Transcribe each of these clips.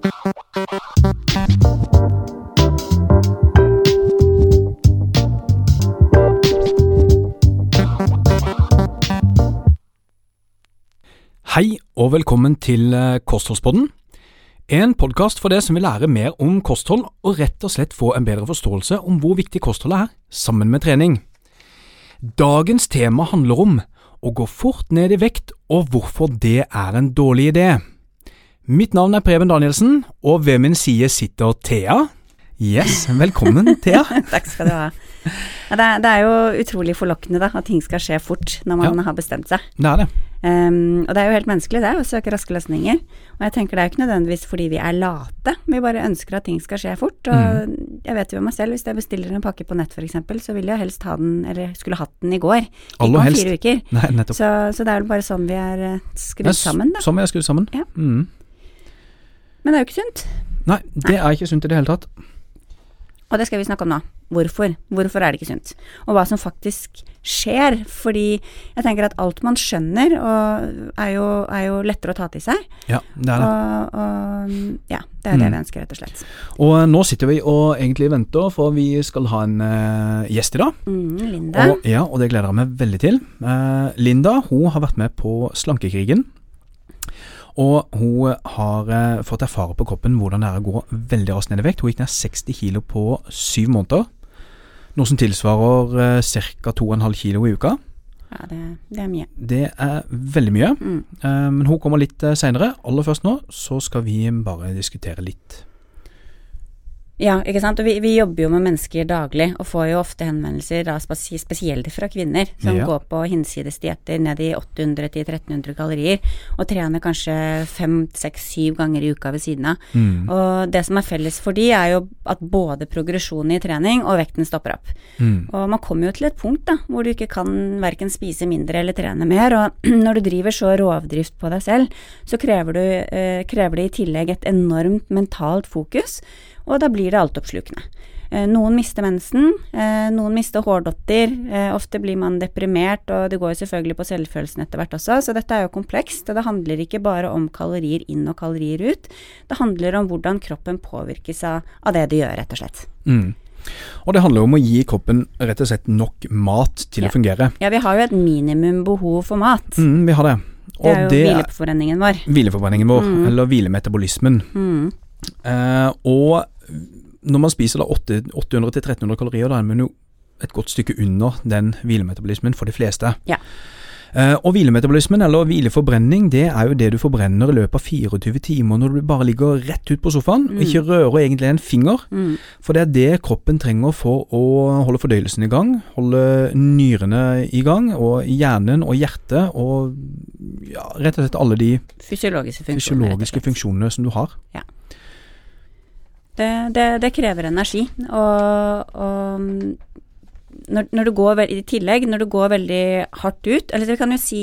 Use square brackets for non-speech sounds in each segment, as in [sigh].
Hei og velkommen til eh, Kostholdspodden. En podkast for deg som vil lære mer om kosthold, og rett og slett få en bedre forståelse om hvor viktig kostholdet er, sammen med trening. Dagens tema handler om å gå fort ned i vekt, og hvorfor det er en dårlig idé. Mitt navn er Preben Danielsen, og ved min side sitter Thea. Yes, velkommen, [laughs] Thea. Takk skal du ha. Ja, det, er, det, er, jo utrolig forlokkende da, at ting skal skje fort når man ja, har bestemt seg. Det er det. Um, og det er jo helt menneskelig det, å søke raske løsninger. Og jeg tenker det er jo ikke nødvendigvis fordi vi er late, vi bare ønsker at ting skal skje fort. Og mm. jeg vet jo meg selv, hvis jeg bestiller en pakke på nett f.eks., så vil jeg helst ha den, eller skulle hatt den i går. Aller helst. Fire uker. Nei. Så, så, det er vel bare sånn vi er eh, skrudd sammen, da. Sånn vi er skrudd sammen. Ja. Mm. Men det er jo ikke sunt. Nei, det er ikke sunt i det hele tatt. Og det skal vi snakke om nå. Hvorfor? Hvorfor er det ikke sunt? Og hva som faktisk skjer. Fordi jeg tenker at alt man skjønner, er jo, er, jo, lettere å ta til seg. Ja, det er det. Og, og ja, det er mm. det vi ønsker, rett og slett. Og eh, nå sitter vi og egentlig venter, for vi skal ha en uh, gjest i dag. Mm, Linda. Og, ja, og det gleder jeg meg veldig til. Uh, Linda hun har vært med på Slankekrigen. Og hun har eh, fått erfare på kroppen hvordan det er å gå veldig raskt ned i vekt. Hun gikk ned 60 kilo på syv måneder. Noe som tilsvarer eh, ca. 2,5 kilo i uka. Ja, det, det, er mye. Det er veldig mye. Mm. Eh, men hun kommer litt eh, seinere. Aller først nå så skal vi bare diskutere litt ja, ikke sant. Og vi, vi, jobber jo med mennesker daglig, og får jo ofte henvendelser da spesielt fra kvinner som ja. går på hinsides dietter ned i 800-1300 kalorier, og trener kanskje fem, seks, syv ganger i uka ved siden av. Mm. Og det som er felles for de, er jo at både progresjonen i trening og vekten stopper opp. Mm. Og man kommer jo til et punkt da, hvor du ikke kan verken spise mindre eller trene mer, og [clears throat] når du driver så rovdrift på deg selv, så krever, du, eh, krever det i tillegg et enormt mentalt fokus og da blir det altoppslukende. Eh, noen mister mensen, eh, noen mister hårdotter, eh, ofte blir man deprimert, og det går jo selvfølgelig på selvfølelsen etter hvert også, så dette er jo komplekst, og det handler ikke bare om kalorier inn og kalorier ut, det handler om hvordan kroppen påvirkes av, det det gjør, rett og slett. Mm. Og det handler om å gi kroppen rett og slett nok mat til ja. å fungere. Ja, vi har jo et minimum behov for mat. Mm, vi har det. Og det er jo det hvileforbrenningen vår. Hvileforbrenningen vår, mm. eller hvilemetabolismen. Mm. Eh, og når man spiser da 800-1300 kalorier, da er man jo et godt stykke under den hvilemetabolismen for de fleste. Ja. Uh, og hvilemetabolismen, eller hvileforbrenning, det er jo det du forbrenner i løpet av 24 timer når du bare ligger rett ut på sofaen mm. og ikke rører egentlig en finger. Mm. For det er det kroppen trenger for å holde fordøyelsen i gang, holde nyrene i gang, og hjernen og hjertet og ja, rett og slett alle de fysiologiske funksjonene, fysiologiske funksjonene som du har. Ja. Det, det, det krever energi. Og, og når, når, du går i tillegg, når du går veldig hardt ut Eller vi kan jo si,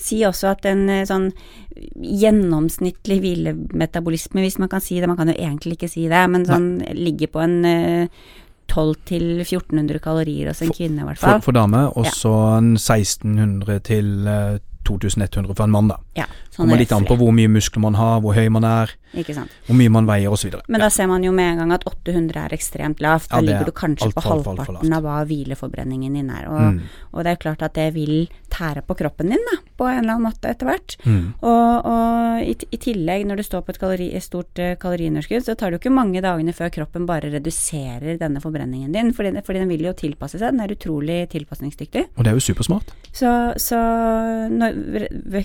si også at en eh, sånn gjennomsnittlig hvilemetabolisme, hvis man kan si det, man kan jo egentlig ikke si det, men sånn Nei. ligger på en 12 1400 kalorier hos en for, kvinne, i hvert fall. For, for dame, og så ja. 1600 til 2100 for en mann, da. Ja, sånn Kommer litt an på hvor mye muskler man har, hvor høy man er. Hvor mye man veier osv. Men da ser man jo med en gang at 800 er ekstremt lavt. Da ja, ligger du kanskje alt, på halvparten av hva hvileforbrenningen din er. Og, mm. og, det er klart at det vil tære på kroppen din da, på en eller annen måte etter hvert. Mm. Og, og i, i, tillegg, når du står på et kalori, stort uh, kaloriunderskudd, så tar det jo ikke mange dagene før kroppen bare reduserer denne forbrenningen din. Fordi, fordi, den vil jo tilpasse seg. Den er utrolig tilpasningsdyktig. Og det er jo supersmart. Så, så når,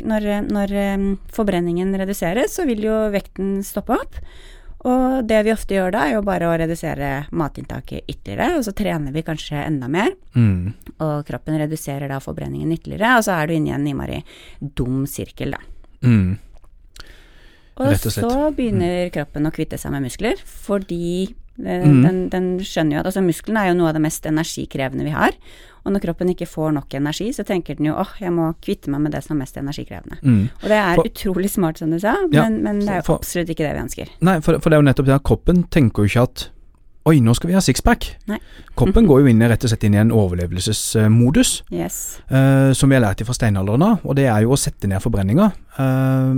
når, når um, forbrenningen reduseres, så vil jo vekten stoppe opp. Og det vi ofte gjør da, er jo bare å redusere matinntaket ytterligere, og så trener vi kanskje enda mer. Mm. Og kroppen reduserer da forbrenningen ytterligere, og så er du inne i en innmari dum sirkel, da. Mm. Og, og så begynner mm. kroppen å kvitte seg med muskler, fordi den, mm. den, den skjønner jo at altså musklene er jo noe av det mest energikrevende vi har. Og når kroppen ikke får nok energi, så tenker den jo åh, jeg må kvitte meg med det som er mest energikrevende. Mm. Og det er for, utrolig smart, som du sa, men, ja, men det er jo for, absolutt ikke det vi ønsker. Nei, for, for, det er jo nettopp det at kroppen tenker jo ikke at Oi, nå skal vi ha sixpack. Kroppen [laughs] går jo inn, rett og slett inn i en overlevelsesmodus, yes. uh, som vi har lært fra steinalderen av. Og det er jo å sette ned forbrenninga uh,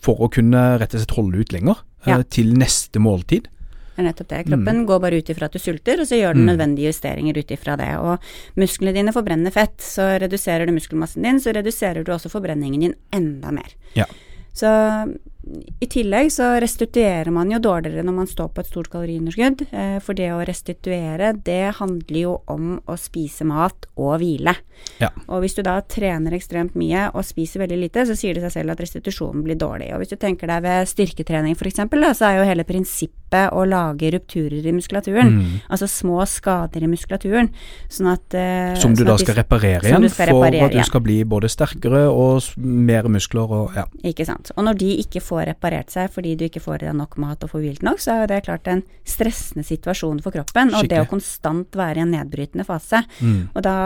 for å kunne rett og slett holde ut lenger. uh, Ja. til neste måltid. Det er nettopp det. Kroppen går bare ut ifra at du sulter, og så gjør den Mm. nødvendige justeringer ut ifra det. Og musklene dine forbrenner fett, så reduserer du muskelmassen din, så reduserer du også forbrenningen din enda mer. Ja. Så i tillegg så restituerer man jo dårligere når man står på et stort kaloriunderskudd. eh, For det å restituere, det handler jo om å spise mat og hvile. Ja. Og hvis du da trener ekstremt mye og spiser veldig lite, så sier det seg selv at restitusjonen blir dårlig. Og hvis du tenker deg ved styrketrening f.eks., så er jo hele prinsippet å lage rupturer i muskulaturen. Mm. Altså små skader i muskulaturen. Sånn at eh, Som du sånn da de- skal reparere igjen, skal reparere for at du igjen. skal bli både sterkere og mer muskler og ja. Ikke sant. Og når de ikke får reparert seg fordi du ikke får i deg nok mat og får hvilt nok, så er det klart en stressende situasjon for kroppen. Og det å konstant være i en nedbrytende fase. Mm. Og da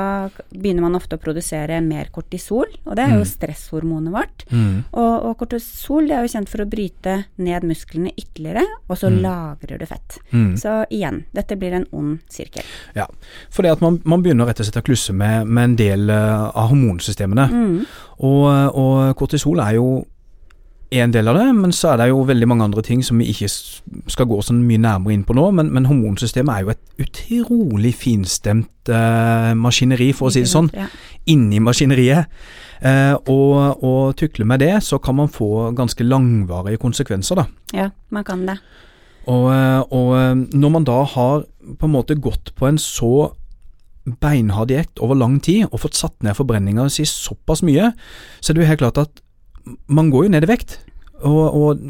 begynner man ofte å produsere mer kortisol, og det er jo Mm. stresshormonet vårt. Mm. Og, og kortisol det er jo kjent for å bryte ned musklene ytterligere, og så Mm. lagrer du fett. Mm. Så igjen, dette blir en ond sirkel. Ja, for det at man, man begynner rett og slett å klusse med, med en del uh, av hormonsystemene. Mm. Og, og kortisol er jo en del av det, men så er det jo veldig mange andre ting som vi ikke skal gå sånn mye nærmere inn på nå. Men, men hormonsystemet er jo et utrolig finstemt eh, maskineri, for å si det sånn, Ja. inni maskineriet. Eh, og, og tukle med det, så kan man få ganske langvarige konsekvenser, da. ja, man kan det. Og, eh, og eh, når man da har på en måte gått på en så beinhard diett over lang tid og fått satt ned forbrenninga si såpass mye, så er det jo helt klart at man går jo ned i vekt. Og, og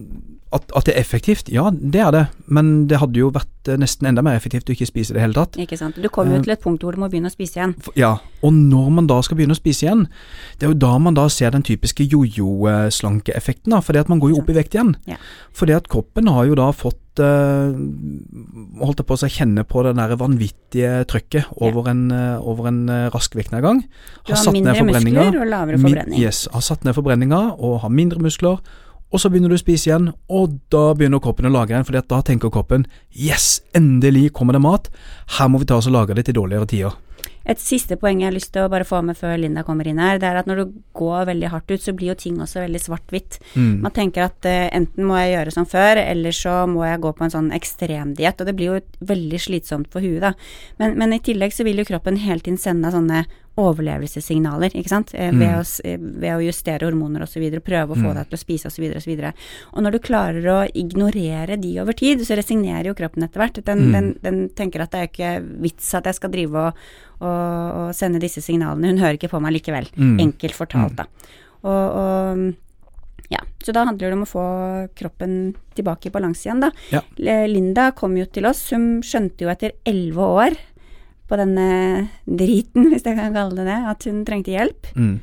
at, at det er effektivt, ja det er det, men det hadde jo vært eh, nesten enda mer effektivt å ikke spise det hele tatt. Ikke sant. Du kommer jo Eh. til et punkt hvor du må begynne å spise igjen. Ja, og når man da skal begynne å spise igjen, det er jo da man da ser den typiske jojo-slankeeffekten, fordi at man går jo opp i vekt igjen. Ja. Fordi at kroppen har jo da fått eh, holdt det på å kjenne på det der vanvittige trøkket over en, eh, over en rask vektnedgang. Du har mindre muskler og lavere Min- forbrenning. Yes, har satt ned forbrenninga og har mindre muskler. Og så begynner du å spise igjen, og da begynner kroppen å lage igjen, fordi da tenker kroppen yes, endelig kommer det mat, her må vi ta oss og lage det til dårligere tider. Et siste poeng jeg har lyst til å bare få med før Linda kommer inn her, det er at når du går veldig hardt ut, så blir jo ting også veldig svart-hvitt. Mm. Man tenker at uh, enten må jeg gjøre som før, eller så må jeg gå på en sånn ekstremdiett, og det blir jo veldig slitsomt for huet, da. Men, men i tillegg så vil jo kroppen hele tiden sende sånne overlevelsessignaler, ikke sant, Mm. ved, Mm. å, eh, ved å justere hormoner osv., prøve å få Mm. deg til å spise osv. osv. Og når du klarer å ignorere de over tid, så resignerer jo kroppen etter hvert. Den, Mm. den, den tenker at det er ikke vits at jeg skal drive og, og, og sende disse signalene, hun hører ikke på meg likevel. Mm. Enkelt fortalt, da. Og, og ja, så da handler det om å få kroppen tilbake i balanse igjen, da. Ja. Linda kom jo til oss, hun skjønte jo etter elleve år på denne driten, [laughs] hvis jeg kan kalle det det, at hun trengte hjelp. Mm.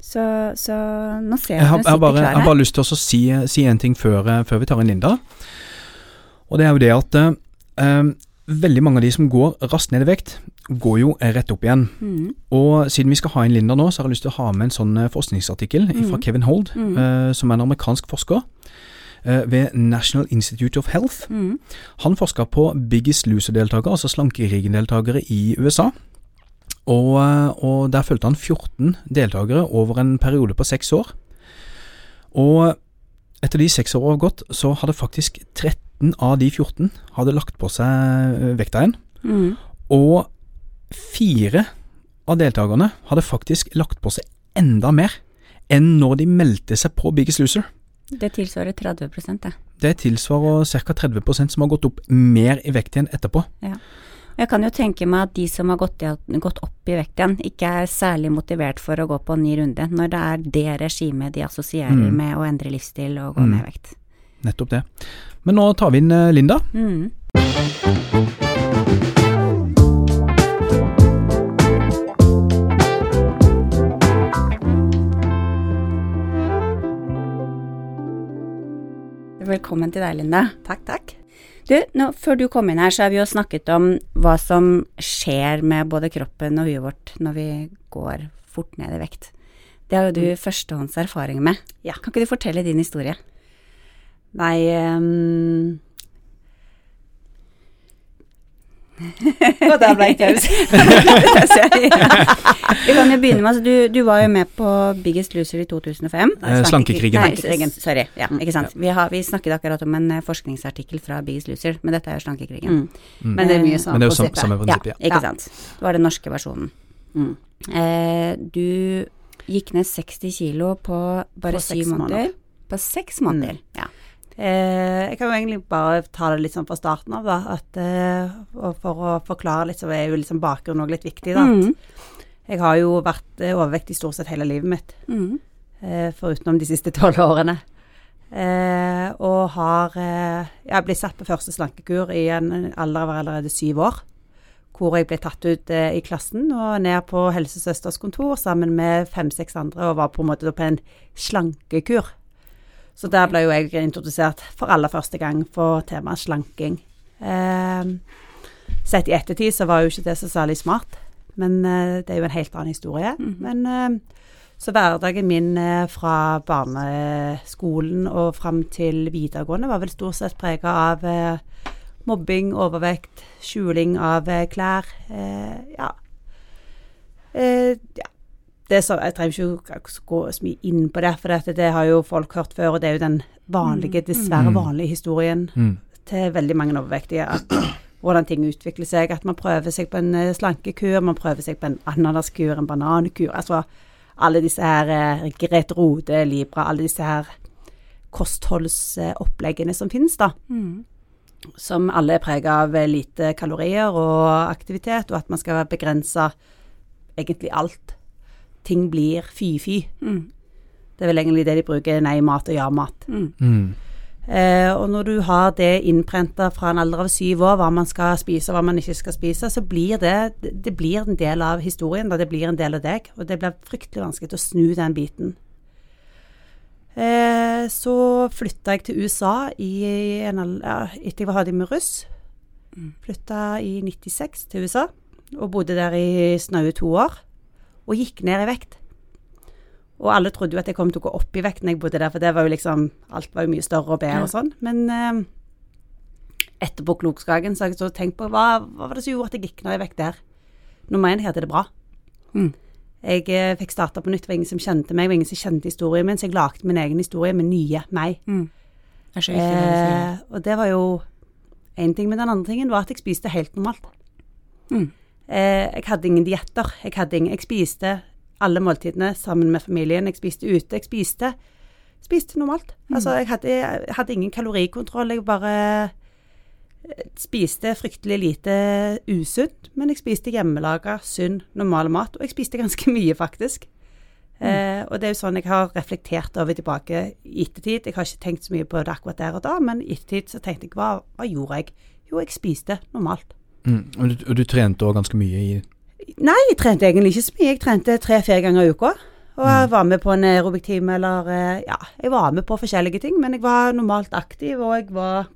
Så, så nå ser Jeg jeg har, hun jeg, har her. jeg har bare lyst til å si, si en ting før, eh, før vi tar inn Linda. Og det er jo det at eh, eh, veldig mange av de som går raskt ned i vekt, går jo rett opp igjen. Mm, Og siden vi skal ha inn Linda nå, så har jeg lyst til å ha med en sånn forskningsartikkel forskningsartikkel fra Mhm. Kevin Hold, Mhm. eh, som er en amerikansk forsker eh, ved National Institute of Health. mm, Han forska på Biggest Loser-deltakere, altså slankerigen-deltakere i USA. Og, eh, og der fulgte han 14 deltakere over en periode på seks år. Og etter de seks årene har gått, så hadde faktisk 13 av de 14 hadde lagt på seg eh, vekta igjen. mm. Og fire av deltakerne hadde faktisk lagt på seg enda mer enn når de meldte seg på Biggest Loser. Det tilsvarer 30% det. Det tilsvarer ca. 30% som har gått opp mer i vekt igjen etterpå. Jeg kan jo tenke meg at de som har gått, gått opp i vekt igjen, ikke er særlig motivert for å gå på en ny runde, når det er det regimet de assosierer Mm. med å endre livsstil og gå Mm. ned i vekt. Nettopp det. Men nå tar vi inn eh, Linda. Mm. Velkommen til deg, Linda. Takk, takk. Du, nå, før du kom inn her, så har vi jo snakket om hva som skjer med både kroppen og huet vårt når vi går fort ned i vekt. Det har jo du førstehånds erfaring med. Ja. Kan ikke du fortelle din historie? Nei ehm, Og der [laughs] [laughs] ble jeg taus. Vi kan jo begynne med, altså du, du var jo med på Biggest Loser i 2005. Eh, Slankekrigen. Nei, sorry. Ja, ikke sant. Vi, har, vi snakket akkurat om en eh, forskningsartikkel fra Biggest Loser, men dette er jo Slankekrigen. Mm. Men det er mye samme Men det er jo sam- samme prinsipp, ja. Ikke sant. Det var den norske versjonen. Mm. Eh, du gikk ned 60 kilo på bare På syv måneder. måneder. På seks måneder. Ja. Eh, jeg kan jo egentlig bare ta det litt sånn fra starten av, da. At, eh, og for å forklare litt, så er jo liksom bakgrunnen òg litt viktig, da. Mm. Jeg har jo vært eh, overvektig stort sett hele livet mitt, Mm. eh, forutenom de siste [laughs] tolv årene. Eh, og har Jeg ble satt på første slankekur i en alder av allerede syv år. Hvor jeg ble tatt ut eh, i klassen og ned på helsesøsters kontor sammen med fem-seks andre og var på en måte på en slankekur. Så der ble jo jeg introdusert for aller første gang på temaet slanking. Eh, sett i ettertid så var jo ikke det så særlig smart, men eh, det er jo en helt annen historie. Men eh, så hverdagen min eh, fra barneskolen og fram til videregående var vel stort sett prega av eh, mobbing, overvekt, skjuling av eh, klær. Ja. Eh, ja. Det så, jeg trenger ikke å gå så mye inn på det, for dette, det har jo folk hørt før, og det er jo den vanlige, dessverre Mm. vanlige historien Mm. til veldig mange overvektige. At hvordan ting utvikler seg. At man prøver seg på en eh, slankekur, man prøver seg på en ananaskur, en banankur. Altså alle disse her eh, Grete Rode, Libra, alle disse her kostholdsoppleggene som finnes, da. Mm. Som alle er prega av lite kalorier og aktivitet, og at man skal begrense egentlig alt. Ting blir fy-fy. Mm. Det er vel egentlig det de bruker nei-mat og ja-mat. Mm. Mm. Eh, og når du har det innprenta fra en alder av syv år, hva man skal spise og hva man ikke skal spise, så blir det, det- blir en del av historien, da det blir en del av deg. Og det blir fryktelig vanskelig å snu den biten. Eh, så flytta jeg til USA i en, ja, etter jeg var ferdig med russ. Flytta i 96 til USA, og bodde der i snaue to år. Og gikk ned i vekt. Og alle trodde jo at jeg kom til å gå opp i vekt når jeg bodde der, for det var jo liksom Alt var jo mye større og bedre og sånn. Men eh, etterpå Klokskagen så har jeg så tenkt på hva, hva var det som gjorde at jeg gikk ned i vekt der? Nummer én, jeg hadde det bra. Mm. Jeg eh, fikk starta på nytt, det var ingen som kjente meg, det var ingen som kjente historien min, så jeg lagde min egen historie med nye meg. Mm. Det er. Eh, og det var jo én ting, men den andre tingen var at jeg spiste helt normalt. Mm. Eh, jeg hadde ingen dietter. Jeg, jeg spiste alle måltidene sammen med familien. Jeg spiste ute. Jeg spiste, spiste normalt. Altså, jeg hadde, jeg hadde ingen kalorikontroll. Jeg bare eh, spiste fryktelig lite usunt, men jeg spiste hjemmelaga, sunn, normal mat. Og jeg spiste ganske [laughs] mye, faktisk. Eh, og det er jo sånn jeg har reflektert over tilbake i ettertid. Jeg har ikke tenkt så mye på det akkurat der og da, men i ettertid så tenkte jeg hva, hva gjorde jeg? Jo, jeg spiste normalt. Mm. Og, du, og du trente òg ganske mye i Nei, jeg trente egentlig ikke så mye. Jeg trente tre-fire ganger i uka. Og jeg var med på en aerobic-time eller eh, Ja, jeg var med på forskjellige ting, men jeg var normalt aktiv, og jeg var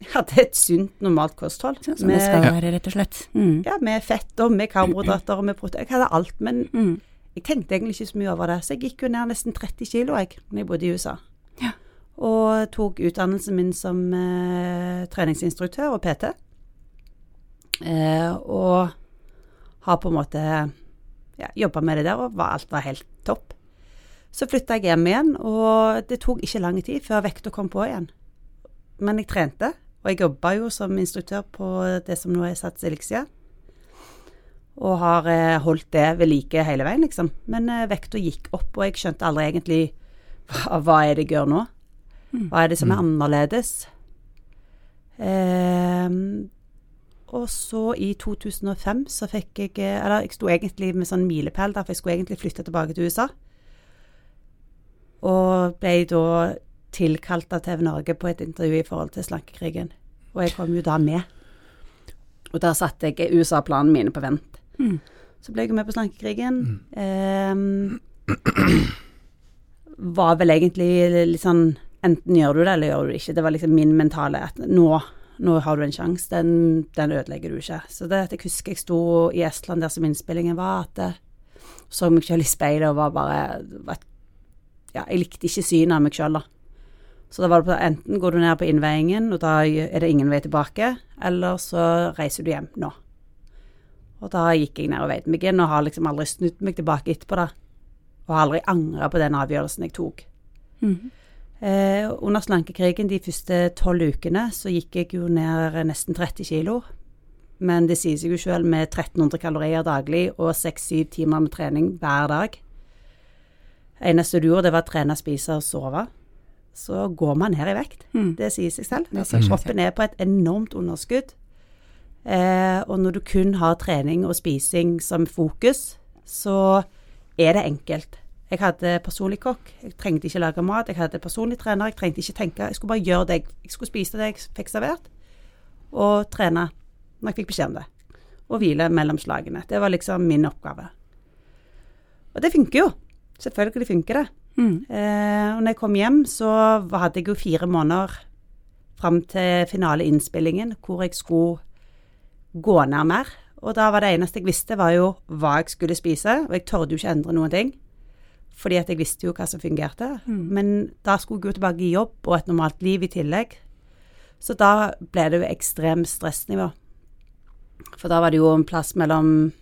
Jeg hadde et sunt, normalt kosthold. Sånn som det skal være, rett og slett. Mm. ja, med fett og med karbohydrater og med protein. Jeg hadde alt, men Mm. jeg tenkte egentlig ikke så mye over det. Så jeg gikk jo ned nesten 30 kilo, jeg, når jeg bodde i USA. Ja. Og tok utdannelsen min som eh, treningsinstruktør og PT. Eh, og har på en måte ja, jobba med det der, og var, alt var helt topp. Så flytta jeg hjem igjen, og det tok ikke lang tid før vekta kom på igjen. Men jeg trente, og jeg jobba jo som instruktør på det som nå er Sats Elixia. Og har eh, holdt det ved like hele veien, liksom. Men eh, vekta gikk opp, og jeg skjønte aldri egentlig hva, hva er det jeg gjør nå? Hva er det som er annerledes? Ehm, og så i 2005 så fikk jeg Eller jeg sto egentlig med sånn milepæl der, for jeg skulle egentlig flytte tilbake til USA. Og ble da tilkalt av TV Norge på et intervju i forhold til slankekrigen. Og jeg kom jo da med. Og der satte jeg USA-planene mine på vent. Mm. Så ble jeg med på slankekrigen. Ehm, var vel egentlig litt sånn Enten gjør du det, eller gjør du det ikke. Det var liksom min mentale at nå, nå har du en sjanse, den, den ødelegger du ikke. Så det jeg husker jeg sto i Estland der som innspillingen var, at jeg så meg selv i speilet og var bare var, Ja, jeg likte ikke synet av meg selv, da. Så da var det på, enten går du ned på innveiingen, og da er det ingen vei tilbake, eller så reiser du hjem nå. Og da gikk jeg ned og veide meg inn, og har liksom aldri snudd meg tilbake etterpå, da. Og har aldri angra på den avgjørelsen jeg tok. Mhm. Eh, under slankekrigen de første tolv ukene så gikk jeg jo ned nesten 30 kilo. Men det sier seg jo selv med 1300 kalorier daglig og 6-7 timer med trening hver dag. Eneste du gjorde, det var å trene, spise og sove. Så går man ned i vekt. Mm. Det sier seg selv. Altså, kroppen er på et enormt underskudd. Eh, og når du kun har trening og spising som fokus, så er det enkelt. Jeg hadde personlig kokk, jeg trengte ikke lage mat. Jeg hadde personlig trener, jeg trengte ikke tenke. Jeg skulle bare gjøre det jeg, skulle spise det jeg fikk servert, og trene når jeg fikk beskjed om det. Og hvile mellom slagene. Det var liksom min oppgave. Og det funker jo. Selvfølgelig funker det. Mm. Eh, og når jeg kom hjem, så hadde jeg jo fire måneder fram til finaleinnspillingen, hvor jeg skulle gå ned mer. Og da var det eneste jeg visste, var jo hva jeg skulle spise, og jeg torde jo ikke endre noen ting. Fordi at jeg visste jo hva som fungerte. Mm. Men da skulle jeg jo tilbake i jobb og et normalt liv i tillegg. Så da ble det jo ekstremt stressnivå. For da var det jo en plass mellom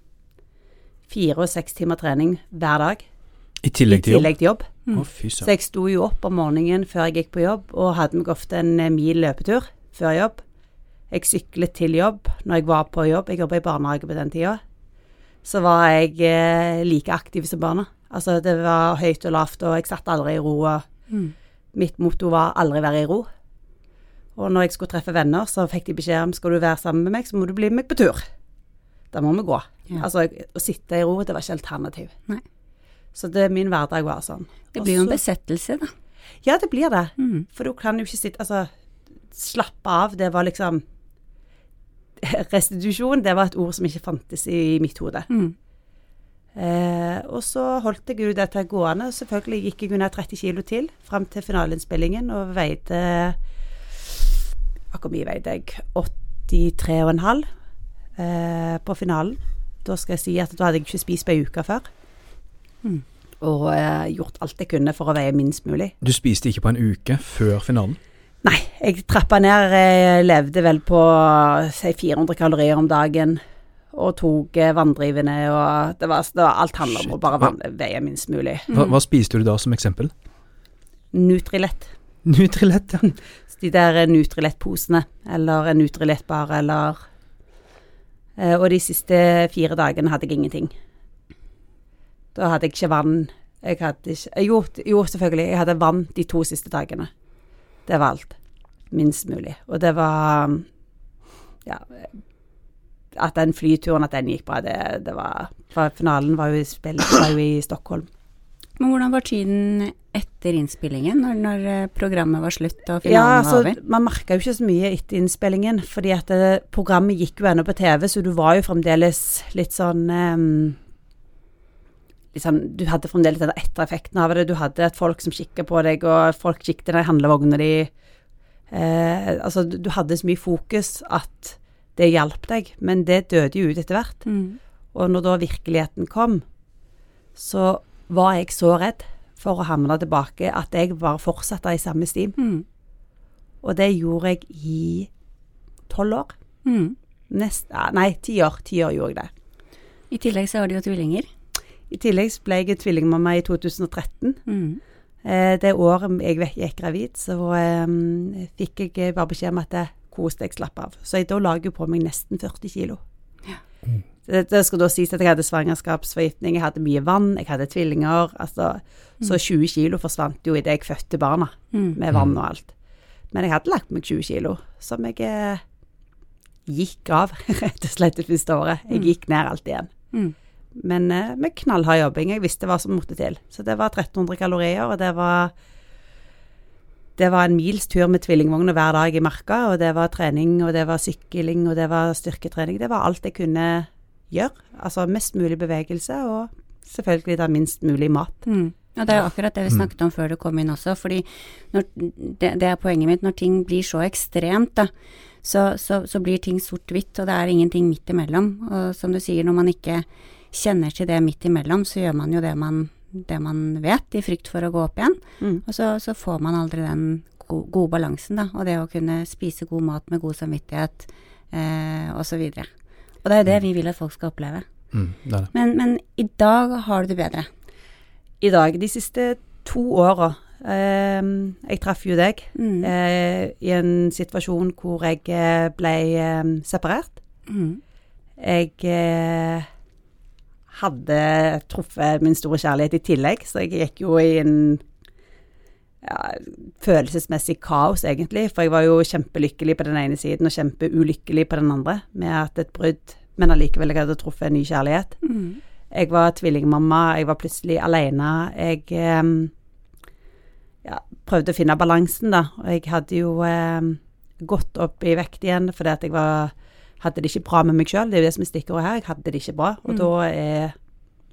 fire og seks timer trening hver dag. I tillegg til jobb? I tillegg til jobb. Mm. Oh, Så jeg sto jo opp om morgenen før jeg gikk på jobb, og hadde meg ofte en eh, mil løpetur før jobb. Jeg syklet til jobb når jeg var på jobb. Jeg jobba i barnehage på den tida. Så var jeg eh, like aktiv som barna. Altså, det var høyt og lavt, og jeg satt aldri i ro. Og Mm. mitt motto var aldri være i ro. Og når jeg skulle treffe venner, så fikk de beskjed om skal du være sammen med meg, så må du bli med meg på tur. Da må vi gå. Ja. Altså, å sitte i ro, det var ikke alternativ. Nei. Så det, min hverdag var sånn. Det blir jo en besettelse, da. Ja, det blir det. Mm. For du kan jo ikke sitte Altså, slappe av, det var liksom [laughs] Restitusjon, det var et ord som ikke fantes i mitt hode. Mm. Eh, og så holdt jeg jo dette gående. Selvfølgelig gikk jeg under 30 kilo til fram til finalinnspillingen og veide Hvor mye veide jeg? 83,5 eh, på finalen. Da skal jeg si at da hadde jeg ikke spist på ei uke før. Mm. Og eh, gjort alt jeg kunne for å veie minst mulig. Du spiste ikke på en uke før finalen? Nei, jeg trappa ned. Jeg levde vel på si 400 kalorier om dagen. Og tok eh, vanndrivende og det var, det var Alt handler om å bare vann, veie minst mulig. Hva, hva spiste du da som eksempel? Nutrilett. [laughs] Nutrilett, ja. [laughs] De der Nutrilett-posene, eller en Nutrilett-bar, eller eh, Og de siste fire dagene hadde jeg ingenting. Da hadde jeg ikke vann. Jeg hadde ikke eh, Jo, jo selvfølgelig. Jeg hadde vann de to siste dagene. Det var alt. Minst mulig. Og det var Ja. At den flyturen, at den gikk bra, det, det var For finalen var jo i, spill, var jo i Stockholm. Men hvordan var tiden etter innspillingen, når, når eh, programmet var slutt og finalen Ja, var altså, over? man merka jo ikke så mye etter innspillingen, fordi at det, programmet gikk jo ennå på TV, så du var jo fremdeles litt sånn um, sånn, Du hadde fremdeles den ettereffekten av det. Du hadde et folk som kikka på deg, og folk kikket i handlevogna di. Eh, altså, du, du hadde så mye fokus at det hjalp deg, men det døde jo ut etter hvert. Mm. Og når da virkeligheten kom, så var jeg så redd for å havne tilbake at jeg bare fortsatte i samme stim. Mm. Og det gjorde jeg i tolv år. Mm. Nest, nei, ti år. Ti år gjorde jeg det. I tillegg så har du jo tvillinger. I tillegg så ble jeg tvillingmamma i 2013. Mm. Eh, det året jeg gikk gravid, så eh, fikk jeg bare beskjed om at det kos deg, slapp av. Så jeg, da lager på meg nesten 40 kilo. Ja. Det, det skal da sies at jeg hadde svangerskapsforgiftning, jeg hadde mye vann, jeg hadde tvillinger. Altså, Så 20 kilo forsvant jo idet jeg fødte barna, Mm. med vann og alt. Men jeg hadde lagt meg 20 kilo, som jeg eh, gikk av, [laughs] rett og slett, det første året. Jeg Mm. gikk ned alt igjen. Mm. Men eh, med knallhard jobbing. Jeg visste hva som måtte til. Så det var 1300 kalorier, og det var Det var en mils tur med tvillingvogna hver dag i marka, og det var trening, og det var sykling, og det var styrketrening. Det var alt jeg kunne gjøre. Altså mest mulig bevegelse, og selvfølgelig da minst mulig mat. Mm. Og det er jo akkurat det vi snakket om før du kom inn også, fordi når, det, det er poenget mitt. Når ting blir så ekstremt, da, så, så, så blir ting sort-hvitt, og det er ingenting midt imellom. Og som du sier, når man ikke kjenner til det midt imellom, så gjør man jo det man, det man vet, i frykt for å gå opp igjen. Mm. Og så, så får man aldri den go gode balansen, da. Og det å kunne spise god mat med god samvittighet, eh, og så videre. Og det er jo det vi vil at folk skal oppleve. Mm, det det. Men, men i dag har du det bedre. I dag, de siste to åra eh, Jeg traff jo deg Mm. eh, i en situasjon hvor jeg eh, ble eh, separert. Mm. Jeg eh, hadde truffet min store kjærlighet i tillegg, så jeg gikk jo i en ja, følelsesmessig kaos, egentlig. For jeg var jo kjempelykkelig på den ene siden og kjempeulykkelig på den andre med at et brudd, men allikevel jeg hadde truffet en ny kjærlighet. Mm. Jeg var tvillingmamma, jeg var plutselig alene. Jeg eh, ja, prøvde å finne balansen, da. Og jeg hadde jo eh, gått opp i vekt igjen fordi at jeg var, hadde det ikke bra med meg sjøl. Det er jo det som er stikkordet her. Jeg hadde det ikke bra. Og Mm. da er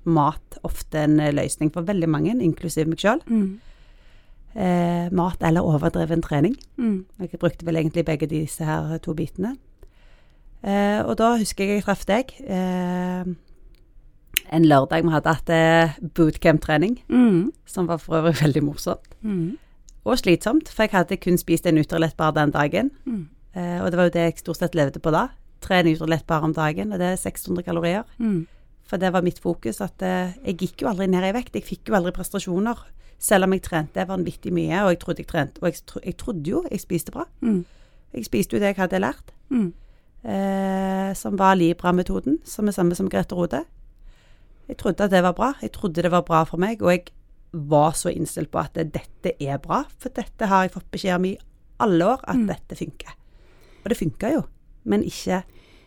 mat ofte en eh, løsning for veldig mange, inklusiv meg sjøl. Mm. Eh, mat eller overdreven trening. Mm. Jeg brukte vel egentlig begge disse her to bitene. Eh, og da husker jeg jeg traff deg. Eh, en lørdag vi hadde hatt eh, bootcamp-trening, Mm. som var for øvrig [laughs] veldig morsomt. Mm. Og slitsomt, for jeg hadde kun spist en Nutrilett-bar den dagen. Eh, og det var jo det jeg stort sett levde på da. Tre Nutrilett-bar om dagen, og det er 600 kalorier. Mm. For det var mitt fokus, at eh, jeg gikk jo aldri ned i vekt. Jeg fikk jo aldri prestasjoner. Selv om jeg trente vanvittig mye, og jeg trodde jeg trente, og jeg, tro, jeg trodde jo jeg spiste bra. Mm. Jeg spiste jo det jeg hadde lært. Mm. eh, som var Libra-metoden, som er samme som Grete Rode. Jeg trodde at det var bra. Jeg trodde det var bra for meg, og jeg var så innstilt på at dette er bra, for dette har jeg fått beskjed om i alle år, at Mm. dette funker. Og det funka jo, men ikke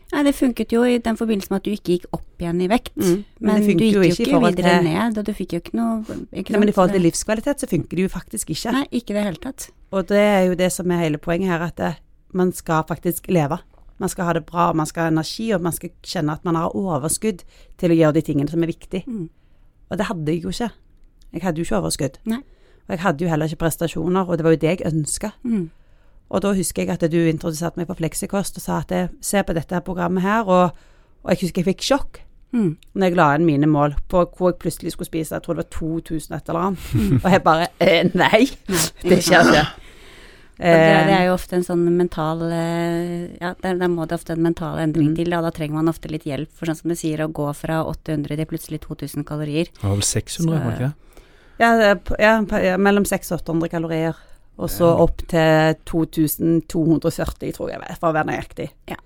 Nei, det funket jo i den forbindelse med at du ikke gikk opp igjen i vekt. Mm, men Men, du gikk jo ikke ikke, videre til- ned, og du fikk jo ikke noe ikke Nei, men i forhold til livskvalitet så funker det jo faktisk ikke. Nei, ikke i det hele tatt. Og det er jo det som er hele poenget her, at det, man skal faktisk leve. Man skal ha det bra, man skal ha energi, og man skal kjenne at man har overskudd til å gjøre de tingene som er viktige. Mm. Og det hadde jeg jo ikke. Jeg hadde jo ikke overskudd. Nei. Og jeg hadde jo heller ikke prestasjoner, og det var jo det jeg ønska. Mm. Og da husker jeg at du introduserte meg på Fleksikost og sa at jeg, se på dette programmet her, og, og jeg husker jeg fikk sjokk Mm. når jeg la inn mine mål på hvor jeg plutselig skulle spise, jeg tror det var 2000 et eller annet. Og jeg bare eh, Nei, det skjer ikke. Det, det Eh, er jo ofte en sånn mental eh, Ja, der, der må det ofte en mental endring Mm. til, Da, da trenger man ofte litt hjelp. For sånn som du sier, å gå fra 800 til plutselig 2000 kalorier. Det var vel 600, var det ikke det? ja, det på- ja, ja, mellom 600 og 800 kalorier. Og så opp til 2240, tror jeg, for å være nøyaktig. Ja.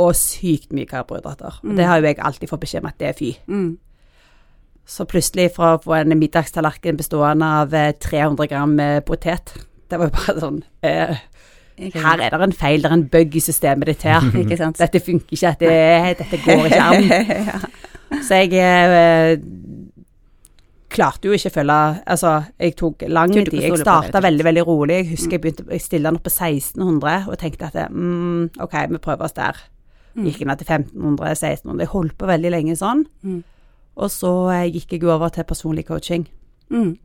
Og sykt mye karbohydrater. Mm. det har jo jeg alltid fått beskjed om at det er fy. Mm. Så plutselig fra å få en middagstallerken bestående av eh, 300 gram med potet Det var jo bare sånn eh, Her er det en feil, det er en bug i systemet ditt her. [laughs] Dette funker ikke, dette, dette går ikke an. [laughs] ja. Så jeg eh, klarte jo ikke å følge Altså, jeg tok lang tid. Jeg starta veldig, veldig rolig. Jeg husker jeg begynte jeg stille den opp på 1600 og tenkte at mm, OK, vi prøver oss der. Mm. Gikk ned til 1500, 1600. Jeg holdt på veldig lenge sånn. Mm. Og så eh, gikk jeg over til personlig coaching. Mm.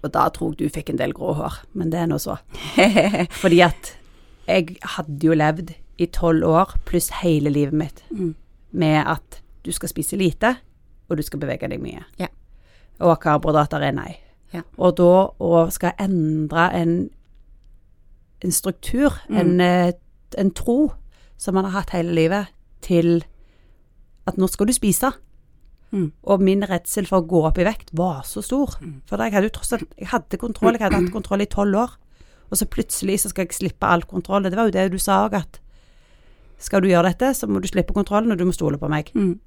Og da tror jeg du fikk en del grå hår, men det er nå så. [laughs] Fordi at jeg hadde jo levd i tolv år pluss hele livet mitt Mm. med at du skal spise lite, og du skal bevege deg mye. Ja. Og karbohydrater er nei. Ja. Og da å skal endre en, en struktur, Mm. en, eh, en tro som man har hatt hele livet, til at nå skal du spise. Mm. Og min redsel for å gå opp i vekt var så stor. Mm. For jeg hadde jo tross alt Jeg hadde kontroll, jeg hadde hatt kontroll i tolv år. Og så plutselig så skal jeg slippe all kontroll. Det var jo det du sa òg, at skal du gjøre dette, så må du slippe kontrollen, og du må stole på meg. Mm.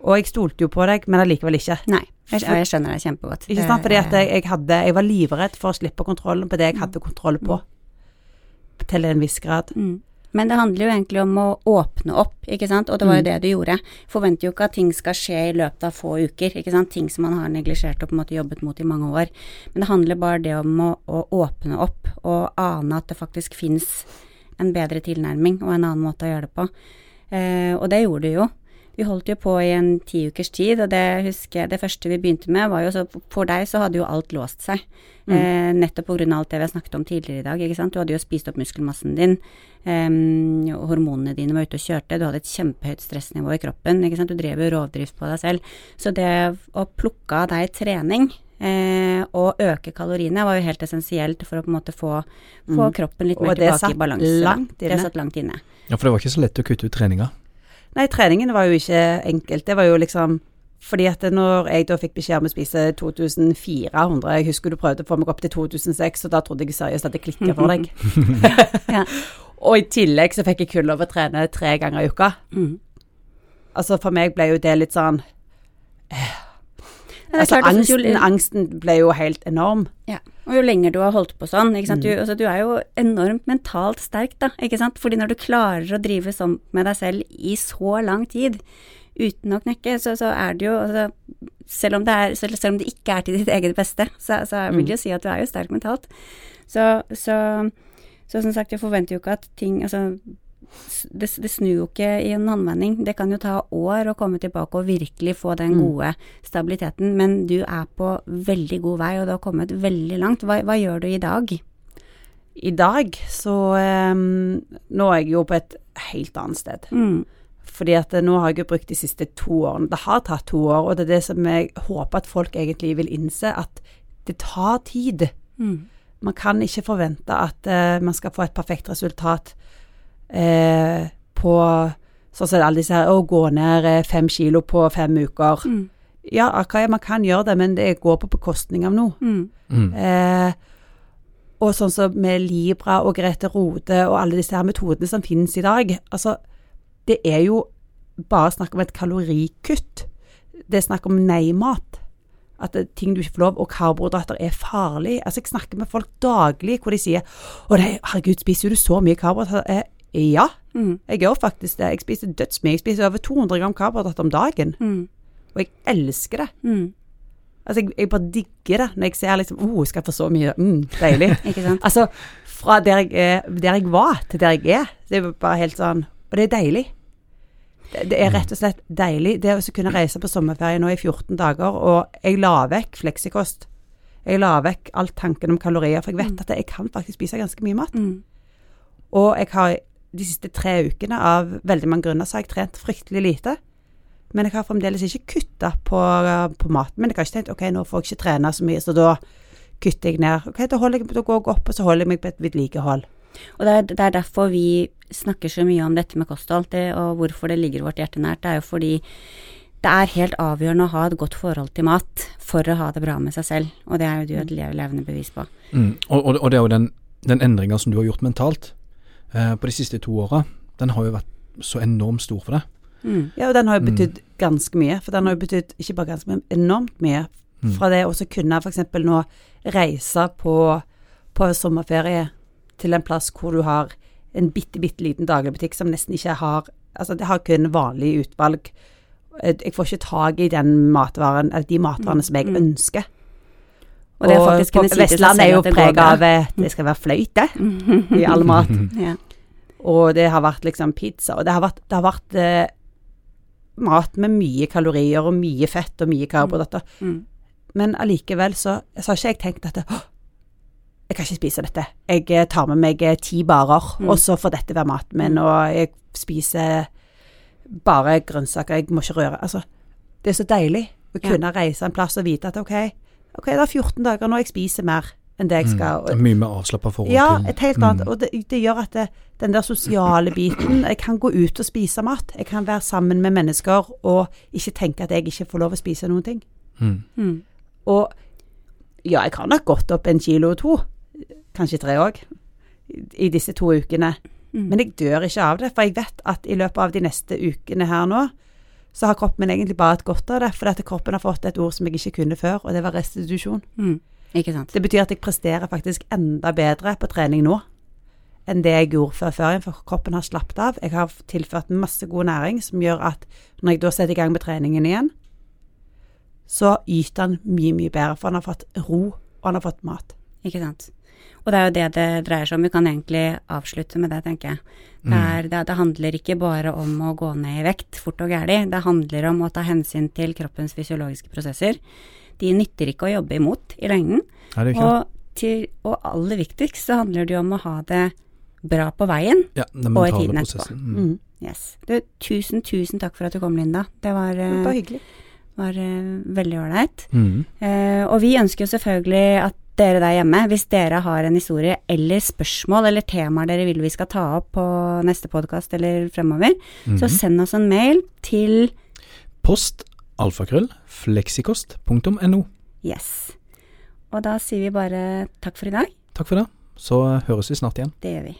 Og jeg stolte jo på deg, men allikevel ikke. Nei, jeg, jeg skjønner det kjempegodt. Ikke sant? Fordi at jeg, jeg hadde Jeg var livredd for å slippe kontrollen på det jeg hadde kontroll på. Til en viss grad. Mm. Men det handler jo egentlig om å åpne opp, ikke sant, og det var jo Mm. det du gjorde. Forventer jo ikke at ting skal skje i løpet av få uker, ikke sant, ting som man har neglisjert og på en måte jobbet mot i mange år. Men det handler bare det om å, å åpne opp og ane at det faktisk fins en bedre tilnærming og en annen måte å gjøre det på. Eh, og det gjorde du jo. Vi holdt jo på i en ti ukers tid, og det husker jeg, det første vi begynte med var jo så For deg så hadde jo alt låst seg. Mm. Eh, nettopp av alt det vi har snakket om tidligere i dag, ikke sant. Du hadde jo spist opp muskelmassen din. Eh, hormonene dine var ute og kjørte. Du hadde et kjempehøyt stressnivå i kroppen. ikke sant? Du drev jo rovdrift på deg selv. Så det å plukke av deg trening Eh, og øke kaloriene var jo helt essensielt for å på en måte få, få Mm. kroppen litt mer tilbake i balanse. Og Det satt langt inne. Ja, for det var ikke så lett å kutte ut treninga. Nei, treningen var jo ikke enkelt. Det var jo liksom fordi at når jeg da fikk beskjed om å spise 2400 Jeg husker du prøvde å få meg opp til 2006, og da trodde jeg seriøst at det klikka for deg. [laughs] Ja. Og i tillegg så fikk jeg kun lov å trene tre ganger i uka. Mm. Altså for meg ble jo det litt sånn er Altså angsten, jo- angsten ble jo helt enorm. Ja, og jo lenger du har holdt på sånn, Mm. du, altså, du er jo enormt mentalt sterk da, ikke sant, fordi når du klarer å drive sånn med deg selv i så lang tid, uten å knekke, så, så er det jo, altså, selv om det, er, selv, selv om det ikke er til ditt eget beste, så, så vil Mm. jeg jo si at du er jo sterk mentalt. Så, så, så som sagt, jeg forventer jo ikke at ting, altså, det, det snur jo ikke i en håndvending. Det kan jo ta år å komme tilbake og virkelig få den Mm. gode stabiliteten, men du er på veldig god vei, og du har kommet veldig langt. Hva, hva gjør du i dag? I dag så um, Nå er jeg jo på et helt annet sted. Mm. Fordi at eh, nå har jeg jo brukt de siste to årene. Det har tatt to år, og det er det som jeg håper at folk egentlig vil innse, at det tar tid. Mm. Man kan ikke forvente at uh, man skal få et perfekt resultat eh, på Sånn som alle disse her Å, gå ned eh, fem kilo på fem uker. Mm. Ja, okay, man kan gjøre det, men det går på bekostning av noe. Mm. Mm. Eh, og sånn som med Libra og Grete Rode og alle disse her metodene som finnes i dag. Altså, det er jo bare snakk om et kalorikutt. Det er snakk om nei-mat. At det, ting du ikke får lov, og karbohydrater er farlig. Altså, jeg snakker med folk daglig hvor de sier Å nei, herregud, spiser du så mye karbohydrater? Ja, Mm. jeg gjør faktisk det. Jeg spiser dødsmye. Jeg spiser over 200 gram karbohydrater om dagen. Mm. Og jeg elsker det. Mm. Altså, jeg, jeg bare digger det når jeg ser liksom Å, jeg skal få så mye. Mm, deilig. [laughs] Altså, fra der jeg, er, der jeg var til der jeg er. Det er bare helt sånn Og det er deilig. Det, det er rett og slett deilig. Det å kunne reise på sommerferie nå i 14 dager, og jeg la vekk fleksikost. Jeg la vekk all tanken om kalorier, for jeg vet at jeg kan faktisk spise ganske mye mat. Mm. Og jeg har de siste tre ukene av veldig mange grunner så har jeg trent fryktelig lite. Men jeg har fremdeles ikke kutta på, på maten. Men jeg har ikke tenkt ok, nå får jeg ikke trene så mye, så da kutter jeg ned. Ok, da, jeg, da går jeg opp, og så holder jeg meg på et vedlikehold. Og det er, det er derfor vi snakker så mye om dette med kosthold, det, og hvorfor det ligger vårt hjerte nært. Det er jo fordi det er helt avgjørende å ha et godt forhold til mat for å ha det bra med seg selv, og det er jo du et levende bevis på. Mm. Og, og, og det er jo den, den endringa som du har gjort mentalt eh, på de siste to åra, den har jo vært så enormt stor for deg. Mm. Ja, og den har jo Mm. ganske mye. For den har jo betydd ikke bare ganske mye, men enormt mye. Mm. Fra det å så kunne f.eks. nå reise på, på sommerferie til en plass hvor du har en bitte, bitte liten dagligbutikk som nesten ikke har Altså, det har kun vanlig utvalg. Eh, Jeg får ikke tak i den matvaren, eller de matvarene som jeg Mm. ønsker. Og og på Vestlandet er jo prega av eh, det skal være fløyte [laughs] i all mat. [laughs] Ja. Og det har vært liksom pizza, og det har vært, det har vært eh, mat med mye kalorier og mye fett og mye karbohydrater. Mm. Men allikevel så, så har ikke jeg tenkt at «Åh, jeg kan ikke spise dette. Jeg eh, tar med meg eh, ti barer, Mm. og så får dette være maten min, Mm. og jeg spiser bare grønnsaker, jeg må ikke røre. Altså, det er så deilig å Ja. kunne reise en plass og vite at ok, ok, det er 14 dager nå jeg spiser mer enn det jeg skal. Mm. Det er mye mer avslappa forhold Ja, til et helt annet. Mm. Og det, det gjør at det, den der sosiale biten Jeg kan gå ut og spise mat. Jeg kan være sammen med mennesker og ikke tenke at jeg ikke får lov å spise noen ting. Mm. Mm. Og ja, jeg har nok gått opp en kilo og to, kanskje tre òg, i disse to ukene. Mm. Men jeg dør ikke av det, for jeg vet at i løpet av de neste ukene her nå, så har kroppen min egentlig bare hatt godt av det, fordi at kroppen har fått et ord som jeg ikke kunne før, og det var restitusjon. Mm. Ikke sant. Det betyr at jeg presterer faktisk enda bedre på trening nå enn det jeg gjorde før ferien, for kroppen har slappet av. Jeg har tilført masse god næring som gjør at når jeg da setter i gang med treningen igjen, så yter han mye, mye bedre, for han har fått ro, og han har fått mat. Ikke sant. Og det er jo det det dreier seg om. Vi kan egentlig avslutte med det, tenker jeg. Det, er, det, det handler ikke bare om å gå ned i vekt fort og gæli. Det handler om å ta hensyn til kroppens fysiologiske prosesser. De nytter ikke å jobbe imot i lengden. Og, til, og aller viktigst så handler det jo om å ha det bra på veien. Ja, den og i tiden etterpå. Mm. Mm. Yes. Du, tusen, tusen takk for at du kom, Linda. Det var, Det eh, var hyggelig. var uh, veldig ålreit. Mm. Uh, og vi ønsker jo selvfølgelig at dere der hjemme, hvis dere har en historie eller spørsmål eller temaer dere vil vi skal ta opp på neste podkast eller fremover, så Mhm. send oss en mail til Post alfakrøll fleksikost.no. Yes. Og da sier vi bare takk for i dag. Takk for det. Så høres vi snart igjen. Det gjør vi.